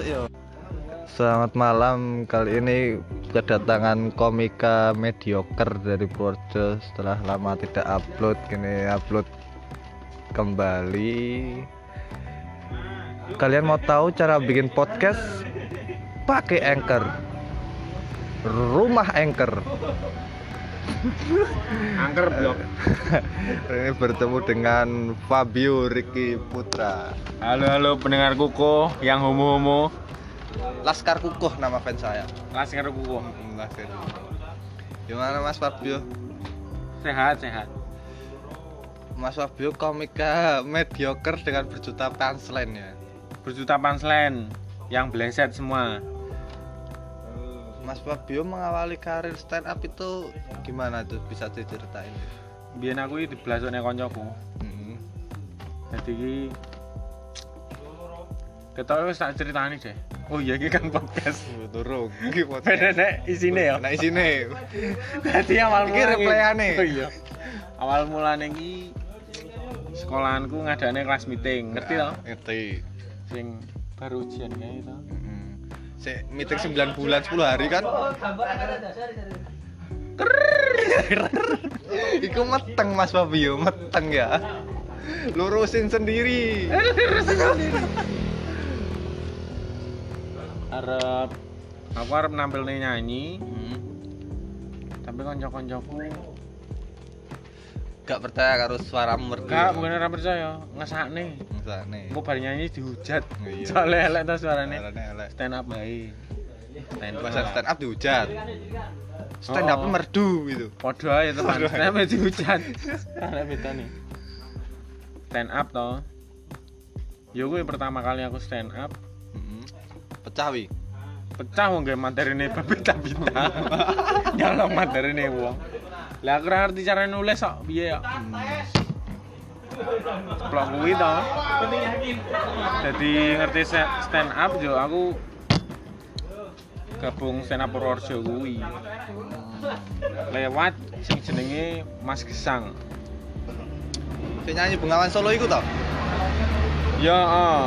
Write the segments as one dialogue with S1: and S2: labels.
S1: yo. Selamat malam. Kali ini kedatangan komika mediocre dari Purworejo setelah lama tidak upload. Kini upload kembali. Kalian mau tahu cara bikin podcast? Pakai Anchor. Rumah Anchor.
S2: Angker blok.
S1: ini bertemu dengan Fabio Ricky Putra.
S2: Halo halo pendengar kuko yang homo homo.
S1: Laskar Kukuh nama fans saya.
S2: Laskar kuko.
S1: Laskar. Gimana Mas Fabio?
S2: Sehat sehat.
S1: Mas Fabio komika mediocre dengan berjuta punchline ya.
S2: Berjuta punchline yang bleset semua.
S1: Mas Fabio mengawali karir stand up itu gimana tuh bisa diceritain?
S2: Biar aku di belasone koncoku.
S1: Hmm.
S2: Jadi ki Ketok wis tak ceritani deh. Oh iya iki kan podcast.
S1: Turung. Iki
S2: Beda
S1: podcast.
S2: nek isine ya.
S1: Nah isine.
S2: Dadi awal
S1: Iki
S2: mulane.
S1: replayane.
S2: Oh iya. Awal mulane iki sekolahanku ngadane kelas meeting, ngerti toh?
S1: Ngerti.
S2: Sing baru ujian kae to.
S1: Heeh. Sik meeting 9 bulan 10 hari kan? Iku meteng Mas Fabio, meteng ya. Lurusin sendiri.
S2: Arep aku arep nampil nyanyi,
S1: Hmm.
S2: tapi kanca-kancaku
S1: Gak percaya karo suaramu merdu.
S2: gak bukan ora percaya, ngesakne.
S1: Ngesane.
S2: Engko bar nyanyi dihujat.
S1: Iya.
S2: Soale elek. Suarane
S1: elek.
S2: Stand up bae. Stand up.
S1: stand up dihujat. Stand up
S2: Oh.
S1: merdu gitu.
S2: Padha ae teman. Stand up dihujat. Ana beda nih. Stand up to. Yo kuwi pertama kali aku stand up,
S1: Heeh. Pecah wi.
S2: pecah wong gawe materine babita-bita. Nyolong materine wong. Lah aku ora ngerti cara nulis kok piye ya. Plok kuwi to. Jadi ngerti stand up yo aku gabung stand up Purworejo kuwi. Lewat sing jenenge Mas Gesang.
S1: Sing nyanyi Bengawan Solo iku to?
S2: Ya, heeh.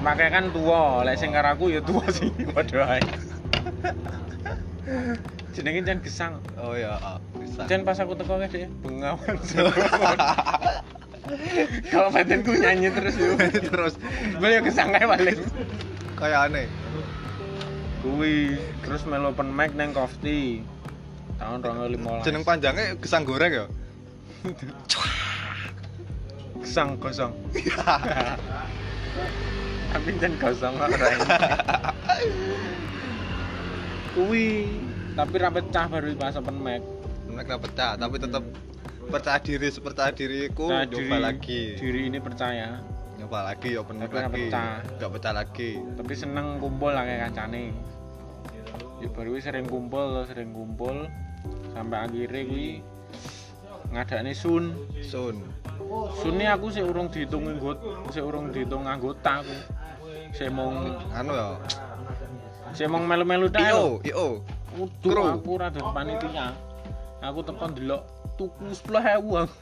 S2: Makanya kan tua, lek sing karo aku ya tua sih padha ae. Jenenge Jan Gesang.
S1: Oh ya, oh, bisa.
S2: Jan pas aku teko kae deh, bengawan Solo. Kalau batinku nyanyi terus yo.
S1: Terus
S2: Beliau Gesang kae paling.
S1: kayak aneh.
S2: Kuwi terus melu open mic nang Kofti. Tahun 2015.
S1: Jeneng panjangnya gesang goreng ya?
S2: Gesang kosong. Tapi jan kosong kok ora. Kuwi tapi ra pecah baru pas open mic.
S1: Mereka pecah, tapi tetap percaya diri percaya diriku
S2: Nah,
S1: nyoba lagi.
S2: Diri ini percaya.
S1: Nyoba lagi open mic lagi.
S2: pecah.
S1: Gak pecah lagi.
S2: Tapi seneng kumpul lah kayak kancane. Ya baru sering kumpul, sering kumpul sampai akhirnya kuwi ngadakne sun.
S1: Sun.
S2: Sun ini aku sih urung dihitung nggot, sih urung dihitung anggota aku. Saya mau
S1: Anu ya.
S2: saya mau melu-melu tok.
S1: IO, IO. Kru.
S2: aku ora dadi panitia. Aku tekan delok tuku 10.000 aku.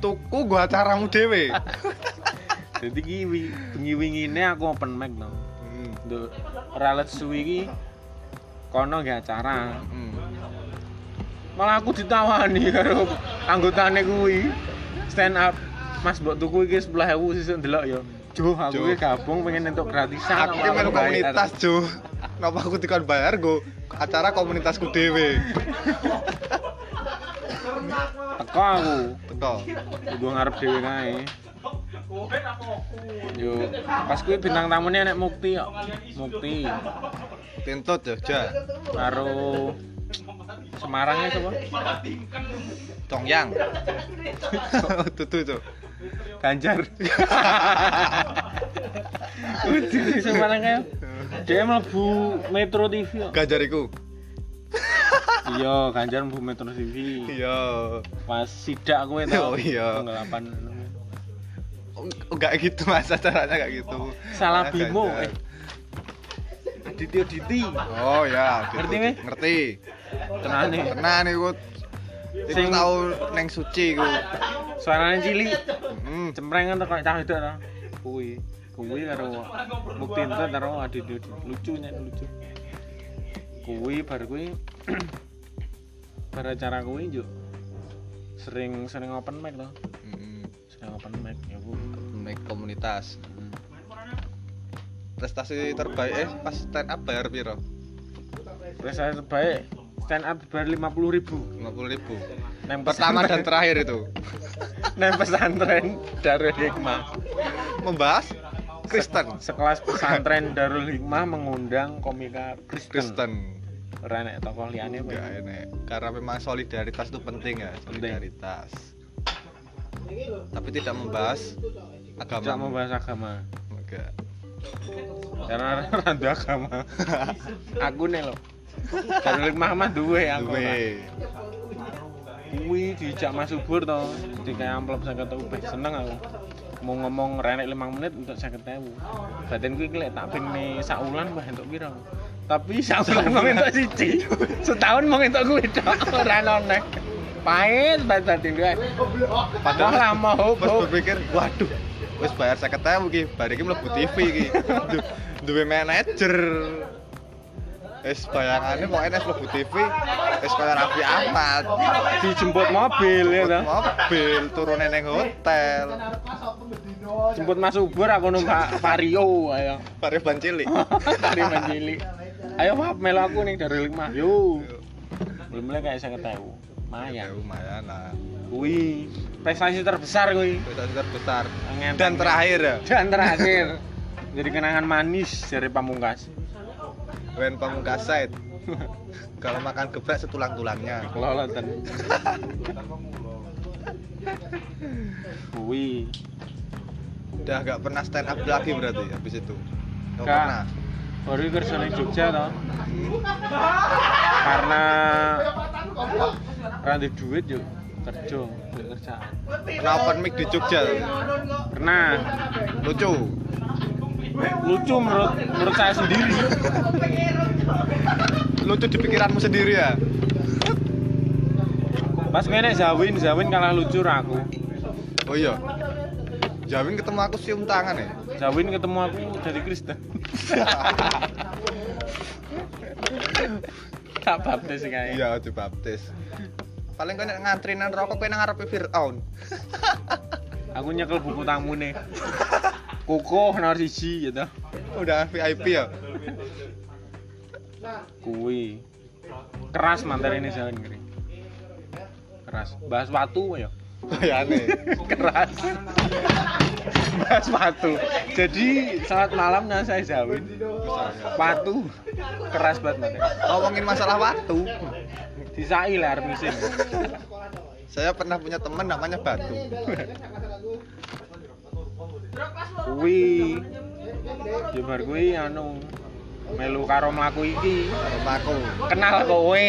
S1: Tuku gua acaramu dhewe.
S2: Dadi ki wi- bengi-wingine aku open mic to.
S1: Hmm.
S2: Nduk ralet suwi iki kono nggak acara.
S1: Hmm.
S2: Malah aku ditawani karo anggotane kuwi. Stand up. Mas mbok tuku iki 10.000 sesuk ndelok ya. Joh, aku iki gabung pengen entuk gratisan.
S1: Aku ki melu komunitas, Jo. Napa aku dikon bayar go acara komunitasku dhewe.
S2: Teko aku.
S1: Teko.
S2: Gue ngarep dhewe kae. Yo, pas kuwi bintang tamunya nek Mukti kok. Mukti
S1: Tintut Jogja.
S2: karo Semarangnya coba
S1: Tongyang. Tutu, Cuk.
S2: Ganjar. Udah di Semarang kae. Dia mlebu Metro TV kok.
S1: Gajariku.
S2: Iya, Ganjar mlebu Metro TV.
S1: Iya.
S2: Pas sidak kowe to.
S1: Oh, iya.
S2: Penggelapan.
S1: Oh, Enggak gitu mas, acaranya enggak gitu.
S2: Salah
S1: Ah,
S2: bimo. Eh. Aditya Diti.
S1: Oh ya, gitu.
S2: Ngerti?
S1: Ngerti.
S2: Tenane.
S1: Tenan iku. Iku
S2: Sing-
S1: tau neng suci iku.
S2: Suaranya cilik.
S1: Hmm.
S2: Cempreng kan kok cah itu to. Kuwi. kuwi karo Muktinta karo Adi Dodi lucu nya lucu kuwi bar acara kuwi juk sering sering open mic to
S1: Mm-mm.
S2: sering open mic ya bu
S1: Make komunitas.
S2: Hmm.
S1: Prestasi terbaik eh pas stand up bayar piro?
S2: prestasi terbaik stand up bayar lima puluh ribu
S1: 50 ribu.
S2: Neng
S1: Pertama dan terakhir itu
S2: neng pesantren Darul Hikmah
S1: membahas Kristen.
S2: sekelas pesantren Darul Hikmah mengundang komika Kristen,
S1: Kristen.
S2: Renek tokoh liane
S1: Enggak
S2: ya?
S1: ini karena memang solidaritas itu penting ya,
S2: Penting.
S1: solidaritas. Tapi tidak membahas agama.
S2: Tidak membahas agama.
S1: Enggak.
S2: karena rada agama. Aku nih loh. Hikmah mah duwe aku
S1: Duwe.
S2: kuwi dijak Mas Subur to di kayak amplop saya kata ubah seneng aku. Mau ngomong renek lima menit untuk saya ketemu batin kuwi kelek tak pengen saulan mbah entuk piro? Tapi saulan mau entuk siji. Setahun mau entuk kuwi tok ora noneh pahit banget gue padahal lama hop
S1: berpikir, waduh, wis bayar 50.000 iki, bar iki mlebu TV iki. Du- Duwe manajer. Wis bayangane kok enes mlebu TV, wis kaya Raffi Ahmad.
S2: dijemput mobil ya toh
S1: Mobil turune ning hotel.
S2: jemput Mas Subur aku numpak Vario ayo
S1: Bare ban cilik.
S2: dari Manjili ayo maaf melu aku nih dari lima yo belum mulai kayak saya ketahu
S1: Ya
S2: lumayan
S1: lumayan lah.
S2: Wih, prestasi terbesar kuwi.
S1: Prestasi terbesar.
S2: Ngenteng.
S1: Dan terakhir ya,
S2: Dan terakhir jadi kenangan manis dari Pamungkas.
S1: Wen Pamungkas Said. Kalau makan geprek setulang-tulangnya.
S2: Kelolotan. Wih,
S1: Udah gak pernah stand up lagi berarti habis itu. Gak pernah.
S2: baru kerja di Jogja toh. Karena rantai duit yuk kerja, kerjaan.
S1: Pernah open mic di Jogja.
S2: Pernah
S1: Lucu.
S2: lucu menurut menurut saya sendiri.
S1: Lucu di pikiranmu sendiri ya.
S2: Pas kene Zawin, Zawin kalah lucu aku.
S1: Oh iya. Jawin ketemu aku cium tangan ya.
S2: Zawin ketemu aku dari Kristen. tak baptis kayak.
S1: Iya, dibaptis. Paling kan ngantrinan rokok kowe nang ngarepe Firaun.
S2: Aku nyekel buku tamu nih. Kukuh nomor siji gitu.
S1: Udah VIP ya.
S2: Kui. Keras materi ini Zawin kiri. Keras. Bahas watu ya.
S1: Bayane.
S2: Keras. Bahas watu. Jadi saat malam nah saya Zawin. Watu. Keras banget.
S1: Ngomongin masalah waktu.
S2: Disai lah ngising.
S1: Saya pernah punya teman namanya Batu.
S2: Kuwi Jembar kuwi anu melu karo mlaku iki.
S1: Aku.
S2: Kenal kowe,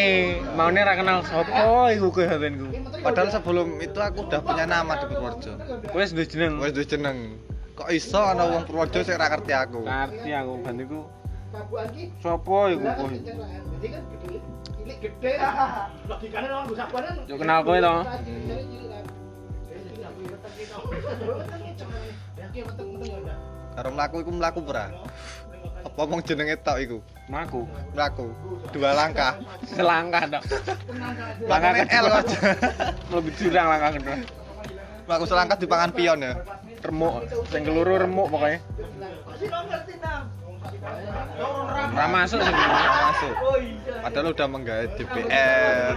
S2: maune ra kenal sapa iku kowe hatinku.
S1: Padahal sebelum itu aku udah punya nama di Purworejo.
S2: Wis duwe jeneng.
S1: Wes duwe jeneng. Kok iso ana wong Purworejo sing ra ngerti aku?
S2: Ngerti aku bantiku. Sapa iku kowe? Yo kenal kowe to.
S1: Karo mlaku iku mlaku ora? Apa mong jenenge tok iku?
S2: Maku.
S1: Mlaku. Dua langkah.
S2: Selangkah tok. Langkah
S1: L aja.
S2: Lebih jurang langkah kedua.
S1: Mlaku selangkah di pangan pion ya.
S2: Remuk, sing keluru remuk pokoknya. Ora masuk sing keluru.
S1: Nggak masuk. Padahal udah menggait DPR.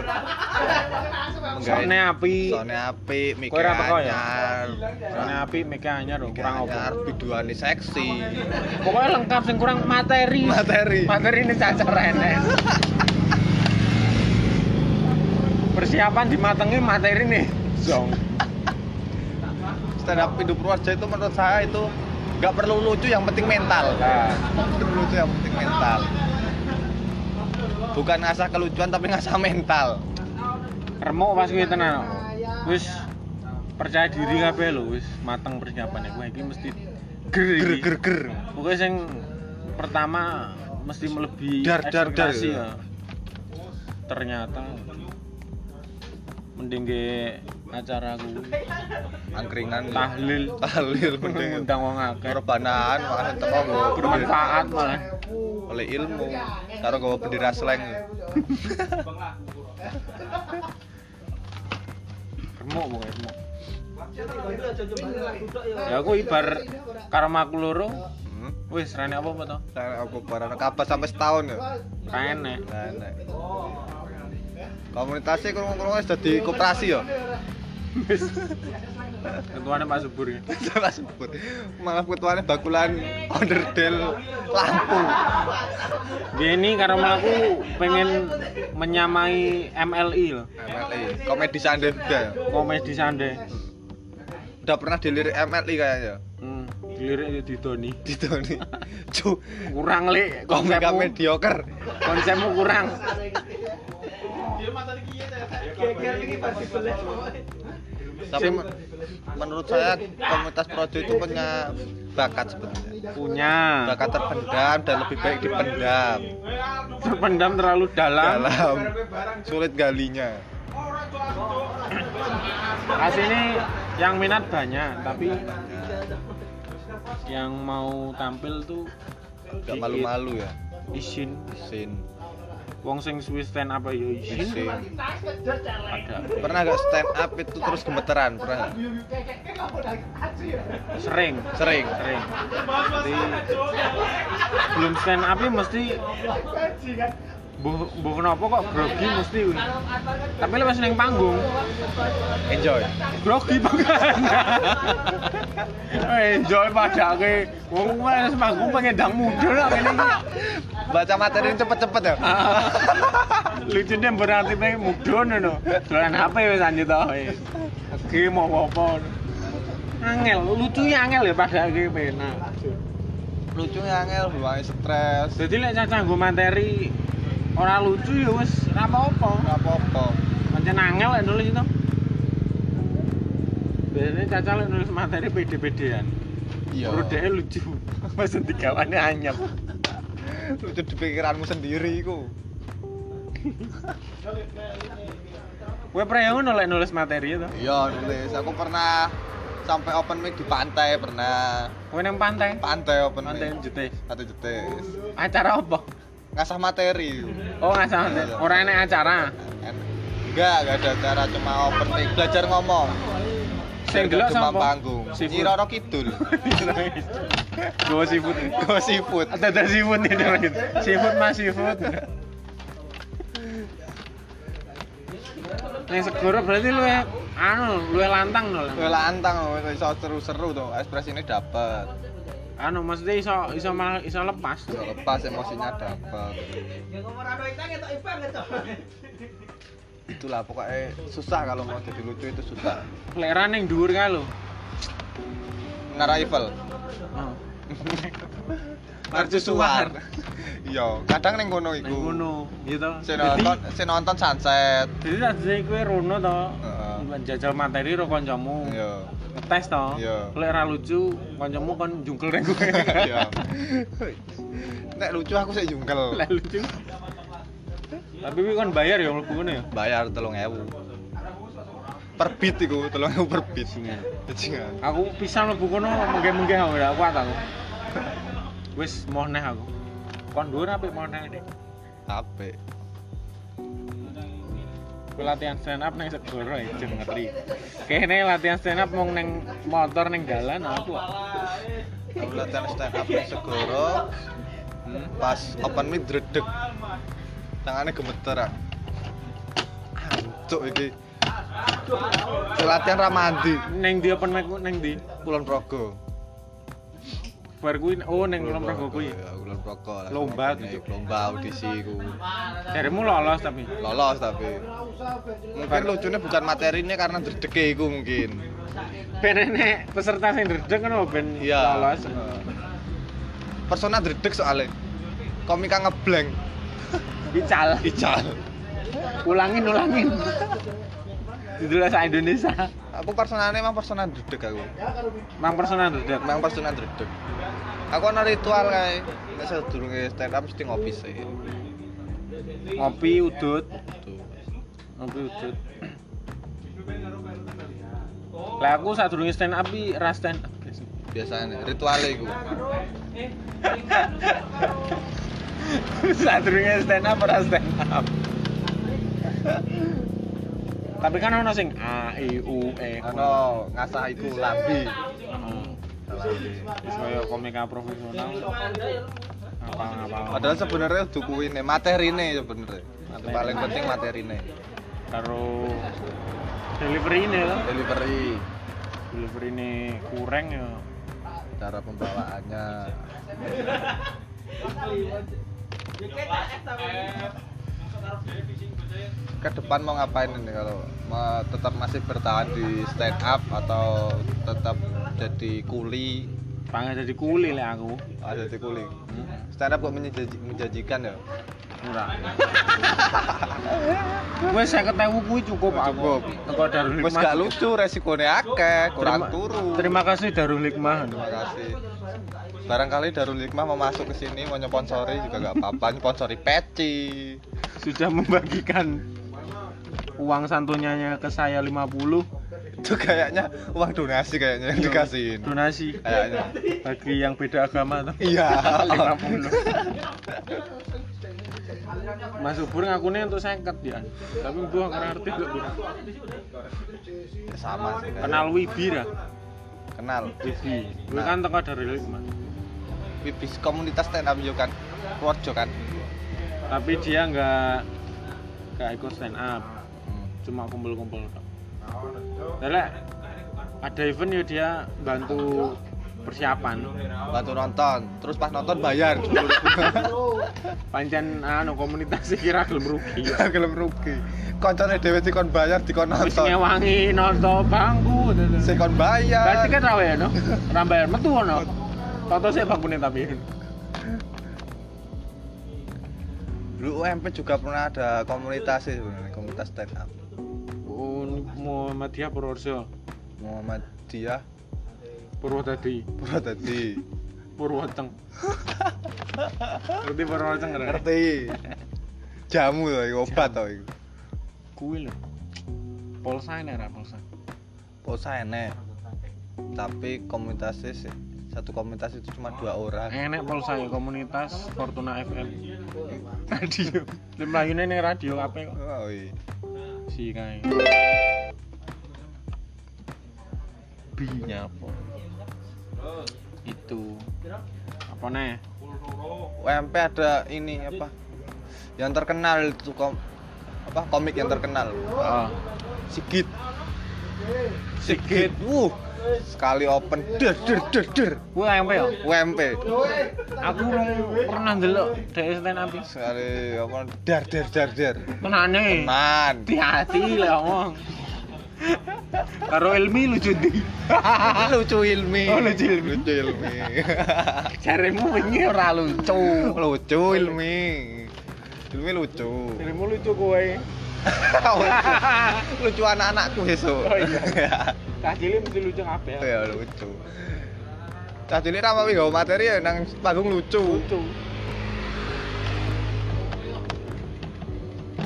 S1: Menggait
S2: Sone api.
S1: Sone api,
S2: teko ya?
S1: anyar.
S2: Sone api anyar lho, kurang
S1: Anyar,
S2: apa.
S1: biduane seksi.
S2: Pokoknya lengkap sing kurang materi.
S1: Materi.
S2: Materi ini cacar enek. Persiapan dimatengi materi nih. Zong.
S1: Stand up Indo itu menurut saya itu nggak perlu lucu, yang penting mental.
S2: Nah,
S1: Perlu lucu, yang penting mental. Bukan ngasah kelucuan tapi ngasah mental.
S2: remuk pas kuwi tenan. Wis percaya diri kabeh lho, wis mateng persiapannya. Kowe iki mesti ger
S1: Ger ger ger.
S2: Pokoknya yang pertama mesti melebihi
S1: Dar, dar, dar.
S2: ya. Ternyata mending ge acara aku
S1: angkringan.
S2: Tahlil.
S1: Tahlil mending
S2: ngundang wong akeh.
S1: Korbanan malah teko
S2: bermanfaat malah.
S1: oleh ilmu. Karo nggawa bendera slang.
S2: Remuk pokoknya remuk. Ya aku ibar karma aku loro.
S1: Hmm.
S2: wis rene apa apa to?
S1: Saya apa barang? Kabar sampai setahun ya? Nah, nah. komunitasnya kurung-kurung wis dadi koperasi ya
S2: wis ketuane Pak Subur ya
S1: Salah sebut. Malah ketuanya bakulan onderdel lampu.
S2: Beni karena aku pengen menyamai MLI loh
S1: MLI, komedi sande udah.
S2: komedi sande
S1: Udah pernah dilirik MLI kayaknya.
S2: hmm, dilirik di Doni
S1: Di Tony. Cu,
S2: kurang li
S1: komika
S2: konsepmu
S1: mediocre.
S2: konsepmu kurang
S1: Tapi men- menurut saya komunitas projo itu punya bakat sebenarnya.
S2: punya
S1: Bakat terpendam dan lebih baik dipendam.
S2: terpendam terlalu dalam
S1: Dalam sulit galinya.
S2: asini yang minat banyak tapi yang mau tampil tuh
S1: Gak malu-malu ya.
S2: izin
S1: Sin,
S2: wong sing suwi stand apa ya izin
S1: sin.
S2: ada
S1: Pernah gak stand up itu terus gemeteran? Pernah? nggak?
S2: sering
S1: Sering.
S2: sering jadi belum stand up ya mesti buh buh kenapa kok grogi mesti tapi lepas neng panggung.
S1: Enjoy.
S2: grogi banget enjoy pada ke wong wes manggung pengen dang muda lah ini
S1: Baca materi cepet-cepet ya.
S2: lucu deh berarti pengen muda no dolan HP wes lanjut tau oke mau apa? Angel lucu ya angel ya pada ke penak
S1: Lucunya angel, buangnya stres.
S2: jadi lek caca nggo materi ora lucu ya wis ora apa-apa
S1: apa-apa.
S2: pancen angel lek nulis itu biasanya caca lek nulis materi pede-pedean
S1: Iya.
S2: Dia lucu pas digawane anyep
S1: Lucu di pikiranmu sendiri iku.
S2: kowe pernah ngono lek nulis materi itu
S1: Iya, nulis. Aku pernah sampai open mic di pantai pernah.
S2: kowe nang pantai
S1: Pantai open
S2: pantai
S1: mic.
S2: jetis
S1: Satu jetis.
S2: acara apa
S1: Ngasah materi.
S2: oh nggak sama
S1: Iya.
S2: ora enek acara
S1: Enggak, enggak ada acara cuma open mic, belajar ngomong.
S2: sing delok sapa
S1: panggung.
S2: Seafood.
S1: Nyi Roro Kidul.
S2: Go seafood.
S1: Go seafood.
S2: Ada ada seafood nih lanjut. Seafood mas seafood. Ning segoro berarti lu anu lu lantang no.
S1: Gue lantang, iso seru-seru tuh. Ekspresinya dapet.
S2: Anu maksudnya iso iso malah iso lepas.
S1: Iso lepas emosinya dapet. Itulah pokoknya susah kalau mau jadi lucu itu susah.
S2: Lera ning dhuwur kae lho.
S1: Nara Eiffel.
S2: Oh.
S1: Mercusuar. Iya, kadang ning kono
S2: Ning
S1: iku.
S2: ngono, gitu.
S1: Si nonton, si nonton sunset.
S2: Jadi tadi kowe rono to.
S1: Heeh.
S2: Jajal materi ro kancamu.
S1: Iya.
S2: Ngetes to.
S1: Iya.
S2: Lek ora lucu, kancamu kon jungkel ning kowe.
S1: Iya. Nek lucu aku sih jungkel.
S2: Lek lucu. Tapi kuwi kon bayar ya mlebu ngono ya.
S1: Bayar 3000. Per beat iku, 3000 per beat. Bajingan.
S2: Aku pisan mlebu kono mengke-mengke aku ora kuat aku. Wis mau neh aku. Kon dhuwur apik mau neh nek.
S1: Apik.
S2: Kowe latihan stand up ning segoro ya jen ngeri. Kene latihan stand up mung ning motor ning dalan aku.
S1: Aku latihan stand up di Segoro.
S2: Hmm.
S1: Pas open mic dredeg. Tangannya gemeter. ah. Ancuk iki. Latihan ramandi.
S2: Ning di open mic ku ning di.
S1: Kulon Progo.
S2: Bar kuwi oh ning Kulon Progo kuwi.
S1: Ya, Kulon Progo. lah.
S2: Lomba gitu.
S1: Lomba audisi ku.
S2: Jarimu lolos tapi.
S1: Lolos tapi. Mungkin lucunya bukan materinya karena dredege iku mungkin.
S2: Ben enek peserta sing dredeg kan ben
S1: Iya.
S2: lolos.
S1: Persona dredeg soalnya. Komika ngeblank.
S2: Bical.
S1: Ical.
S2: Ulangin ulangin. Judulnya Indonesia.
S1: Aku personalnya emang persona dredeg aku.
S2: Mang personal dredeg.
S1: Emang persona dredeg. Aku ana ritual kae. Nek sedurunge stand up mesti ngopi sih.
S2: Ngopi udut. Ngopi udut. Lah aku sadurunge stand up iki ra stand up.
S1: biasanya ritualnya iku
S2: sadurunge stand up ora stand up. Tapi kan ono sing A I U E.
S1: ano ngasah iku lambi
S2: Heeh. Wis kaya komika profesional. Apa apa.
S1: padahal sebenarnya udah kuine materine sebenarnya paling penting materine
S2: karo delivery ini lah.
S1: delivery
S2: Delivery ini kurang ya.
S1: cara pembawaannya ke depan mau ngapain ini kalau mau tetap masih bertahan di stand up atau tetap jadi kuli
S2: Pengen jadi kuli lah aku.
S1: ah, jadi kuli
S2: Hmm.
S1: stand up kok menjanji- menjanjikan ya
S2: Murah. Wes saya ketemu kuwi cukup aku.
S1: Cukup.
S2: Teko Darul Hikmah.
S1: gak lucu resikonya akeh kurang
S2: Terima-
S1: turu
S2: Terima kasih Darul Hikmah.
S1: Terima kasih. Barangkali Darul Hikmah mau masuk ke sini mau nyponsori juga gak apa-apa, nyponsori peci.
S2: Sudah membagikan uang santunnya ke saya 50
S1: Itu kayaknya uang donasi kayaknya yang dikasihin.
S2: donasi
S1: Kayaknya.
S2: bagi yang beda agama tuh.
S1: Iya.
S2: 50. Mas Subur ngakunya untuk seket ya. Tapi gua ngerti kok pira.
S1: Sama sih.
S2: Kenal Wibi ra?
S1: Kenal.
S2: Wibi. Gue kan tengah dari Hikmah.
S1: Bibis komunitas stand up kan. Purworejo kan.
S2: Tapi dia nggak nggak ikut stand up,
S1: Hmm.
S2: cuma kumpul-kumpul. Lele ada event ya dia bantu persiapan.
S1: Bantu nonton, terus pas nonton bayar.
S2: Pancen anu komunitas kira gelem rugi.
S1: Gelem rugi. Koncone dhewe dikon bayar dikon
S2: Wis
S1: nonton.
S2: ngewangi nonton bangku.
S1: Sing kon bayar.
S2: Berarti kan rawe no? Rambayar metu ono. Toto bangkune tapi.
S1: Dulu UMP juga pernah ada komunitas sih sebenarnya, komunitas stand up.
S2: Oh, Muhammadiyah Purworejo.
S1: Muhammadiyah
S2: Purwodadi.
S1: Purwodadi.
S2: Purwoteng. Ngerti Purwoteng?
S1: Ngerti. Jamu iku obat to iku.
S2: Kuwi lho. Polsa ini ora polsa.
S1: Pulsa enek. Tapi komunitasnya sih satu komunitas itu cuma dua orang.
S2: Enek polsa ya komunitas Fortuna FM. Radio. Lemlayune ning radio apa kok?
S1: Oh, iya.
S2: Si kae. Binya apa? Itu. Apa nih?
S1: UMP ada ini apa? Yang terkenal itu kom apa komik yang terkenal.
S2: Oh.
S1: Sigit. Sigit. Uh. Sekali open der der der der.
S2: Apa ya?
S1: UMP.
S2: Aku belum pernah ndelok dari stand up.
S1: Sekali apa dar der dar der.
S2: Tenane.
S1: Tenan.
S2: Hati-hati lah ngomong. Karo Ilmi lucu di.
S1: lucu ilmi.
S2: Oh, lucu ilmi.
S1: Lucu ilmi.
S2: Jaremu wingi ora lucu.
S1: lucu ilmi. Ilmi lucu.
S2: Ilmu lucu kowe.
S1: lucu anak-anakku besok.
S2: Oh, iya. Cah cilik mesti lucu kabeh.
S1: ya lucu. Cah cilik ra mau gawe materi ya nang panggung lucu.
S2: Lucu.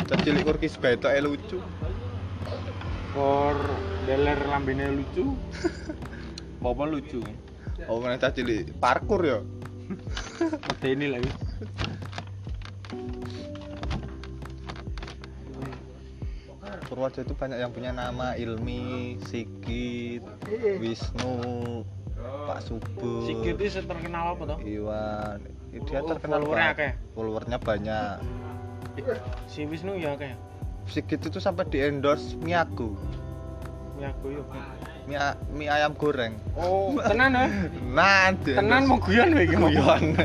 S1: Cah cilik kurkis betoke lucu.
S2: Kor deler lambene lucu. Bapak lucu.
S1: Oh, mana cah cilik parkur ya.
S2: Medeni lagi.
S1: Purworejo itu banyak yang punya nama Ilmi, Sigit, Wisnu, Pak Subur.
S2: Sigit itu terkenal apa toh?
S1: Iwan. Dia
S2: Oh,
S1: terkenal
S2: followernya akeh.
S1: Followernya banyak.
S2: Si Wisnu ya kayak.
S1: Sigit itu sampai di endorse Miaku.
S2: Ya aku yuk.
S1: Mie, mie ayam goreng.
S2: Oh, tenan ya?
S1: Nanti.
S2: Tenan mau guyon lagi mau
S1: Guyon.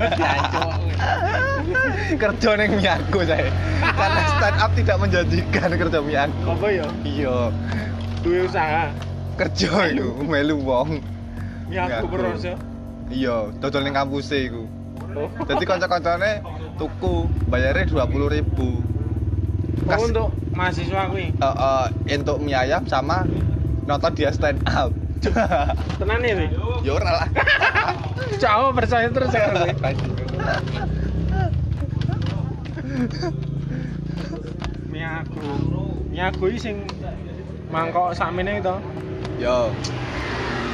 S1: Kerja neng Miaku saya. Karena stand up tidak menjanjikan kerja Miaku.
S2: Apa ya?
S1: Iya.
S2: Duwe usaha.
S1: Kerja itu melu wong.
S2: Ya
S1: Miaku.
S2: aku Purworejo.
S1: Iya, dodol ning kampus iku.
S2: Oh.
S1: Jadi kanca-kancane tuku bayarnya 20.000 ribu.
S2: Oh, untuk mahasiswa kuwi.
S1: Eh, untuk mie ayam sama nonton dia stand up.
S2: Tenan ya, Wi?
S1: ya ora lah.
S2: Jauh percaya terus ya. Wi. Miyaku. Miyaku iki sing mangkok sakmene itu.
S1: Yo,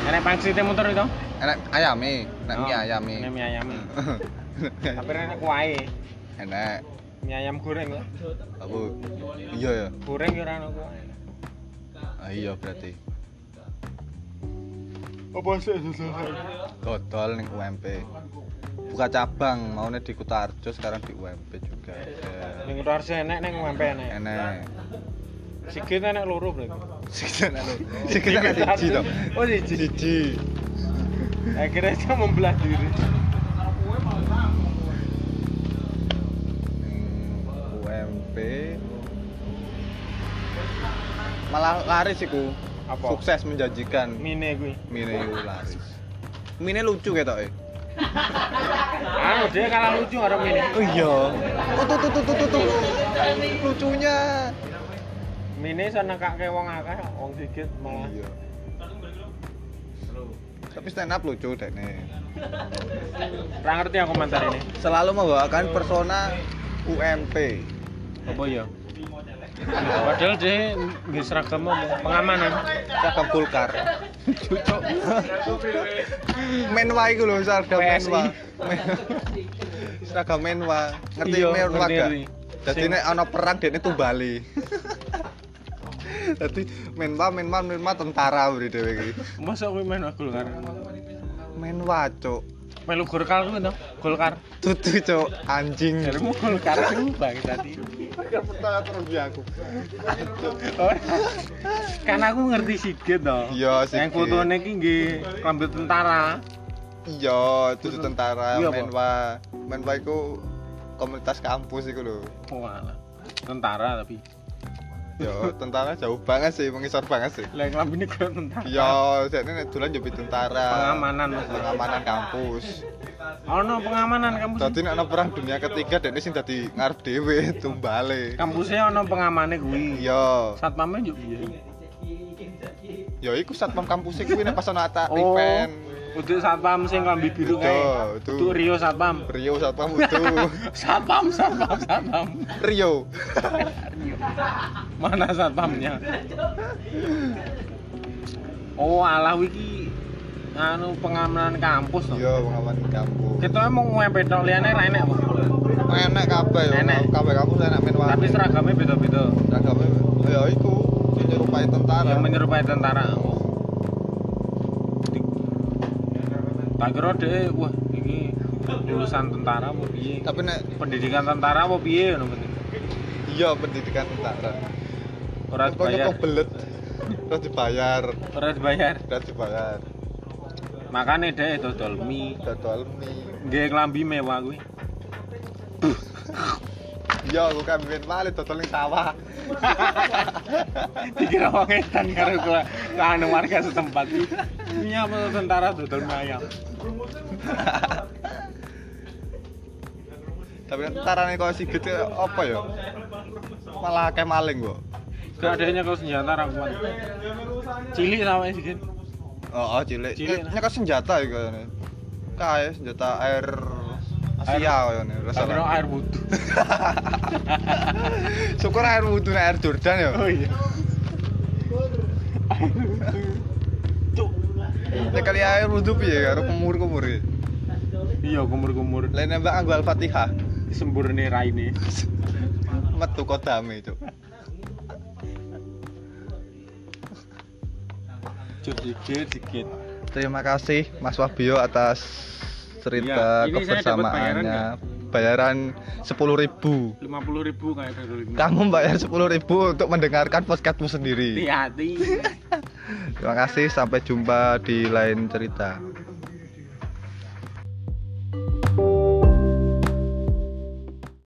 S2: Enek pangsite motor itu?
S1: enak ayame, enak mie
S2: Oh,
S1: ayame.
S2: Enek mie ayam. Tapi enek kuahe.
S1: enak.
S2: Mie ayam goreng lho.
S1: Apa? Iya ya.
S2: Goreng ya ora ono kuahe.
S1: Ah, iya berarti.
S2: Apa sih
S1: Dodol ning UMP. Buka cabang, maunya di Kutarjo sekarang di UMP juga.
S2: Ning Kutarjo enek ning UMP enek.
S1: Enak.
S2: Sigit enek loro berarti.
S1: Sikit enak lho. Sikit enak siji to.
S2: Oh siji.
S1: Siji.
S2: Akhirnya saya membelah diri.
S1: UMP malah laris iku.
S2: Apa?
S1: Sukses menjanjikan.
S2: Mine kuwi.
S1: Mine iku laris. Mine lucu ketok e.
S2: Anu dia kalah lucu karo mine.
S1: Oh iya. Oh tuh tuh tuh tuh tuh. Lucunya.
S2: Mine iso nekake wong akeh, wong sigit malah.
S1: Iya. Tapi stand up lucu deh nih.
S2: Ora ngerti aku komentar ini.
S1: Selalu membawakan persona UMP.
S2: Apa ya? Padahal dia nggih seragam pengamanan.
S1: Seragam Golkar.
S2: Cucuk.
S1: Menwa iku lho seragam. Menwa. Men- seragam Menwa. Ngerti
S2: Iya,
S1: Menwa gak? Jadi nek ana perang dekne tumbali. Dadi Menwa Menwa Menwa tentara beri dhewe iki.
S2: Masa kuwi main Golkar?
S1: Menwa cuk.
S2: Melu Golkar kuwi to? Golkar.
S1: Tutu cuk anjing.
S2: Jaremu Golkar ku bang tadi.
S1: Terus aku.
S2: kan aku ngerti sikit toh.
S1: Iya,
S2: Yang
S1: sikit.
S2: fotone iki nggih klambi tentara.
S1: Iya, itu tentara
S2: Iya?
S1: Menwa. Menwa iku komunitas kampus iku lho.
S2: Walah. Tentara tapi.
S1: Yo, tentara jauh banget sih, mengisor banget sih.
S2: Lah klambine kaya tentara.
S1: Yo, jadi nek dolan jadi tentara.
S2: Pengamanan.
S1: Pengamanan kampus.
S2: Ono pengamanan kampus.
S1: Jadi nek ana perang dunia ketiga dene sing dadi ngarep dhewe tumbale.
S2: Kampusnya ono pengamane kuwi.
S1: Yo,
S2: Satpamnya juga iya.
S1: yo iku satpam kampus kuwi nek pas ana atak
S2: Oh,
S1: event.
S2: Untuk satpam sing klambi biru kae.
S1: Itu
S2: Rio satpam.
S1: Rio satpam itu.
S2: Satpam, satpam, satpam.
S1: Rio.
S2: Mana satpamnya? Oh, alah wiki anu pengamanan kampus toh.
S1: Yo, pengamanan kampus.
S2: Kita mau ngombe tok liyane ra enek apa?
S1: Enak kabeh yo.
S2: Enak.
S1: Kabeh kampus enak men wae.
S2: Tapi seragamnya beda-beda.
S1: Seragamnya ya iku sing nyerupai tentara.
S2: Yang menyerupai tentara. Oh. Tak kira deh, wah ini lulusan tentara apa piye?
S1: Tapi nek
S2: Pendidikan tentara apa piye ngono penting.
S1: iya pendidikan tentara.
S2: Ora dibayar.
S1: kok belet. Ora dibayar.
S2: Ora dibayar.
S1: Ora dibayar.
S2: Makane deh dodol mie.
S1: Dodol mie.
S2: Nggih klambi mewah kuwi.
S1: Iya, aku kan ben wale dodol ning sawah.
S2: Dikira wong edan karo anu warga setempat. Ini apa tentara dodol ayam.
S1: Tapi tentara nih kok sigit ya, apa ya? Malah akeh maling kok.
S2: Gak adanya kalau senjata ra kuat. Cilik sama sih
S1: Oh, oh cilik.
S2: Cilik,
S1: Cilik.
S2: nah.
S1: Nyekat senjata ya kayaknya. Kayak senjata air Asia kayaknya. Rasa
S2: Tapi no air butuh.
S1: Syukur air wudhu nek air Jordan ya.
S2: Oh iya.
S1: Nek kali air wudhu piye karo kumur-kumur iki.
S2: Iya kumur-kumur.
S1: Lain nembak anggo Al-Fatihah.
S2: Semburne raine.
S1: Metu kodame, Cuk.
S2: Cuk dikit dikit.
S1: Terima kasih Mas Wahbio atas cerita
S2: saya dapat bayaran
S1: kebersamaannya. Bayaran 10.000.
S2: 50 ribu kayak ini.
S1: Kamu bayar 10.000 untuk mendengarkan podcastmu sendiri.
S2: Hati-hati.
S1: Terima kasih, sampai jumpa di lain cerita.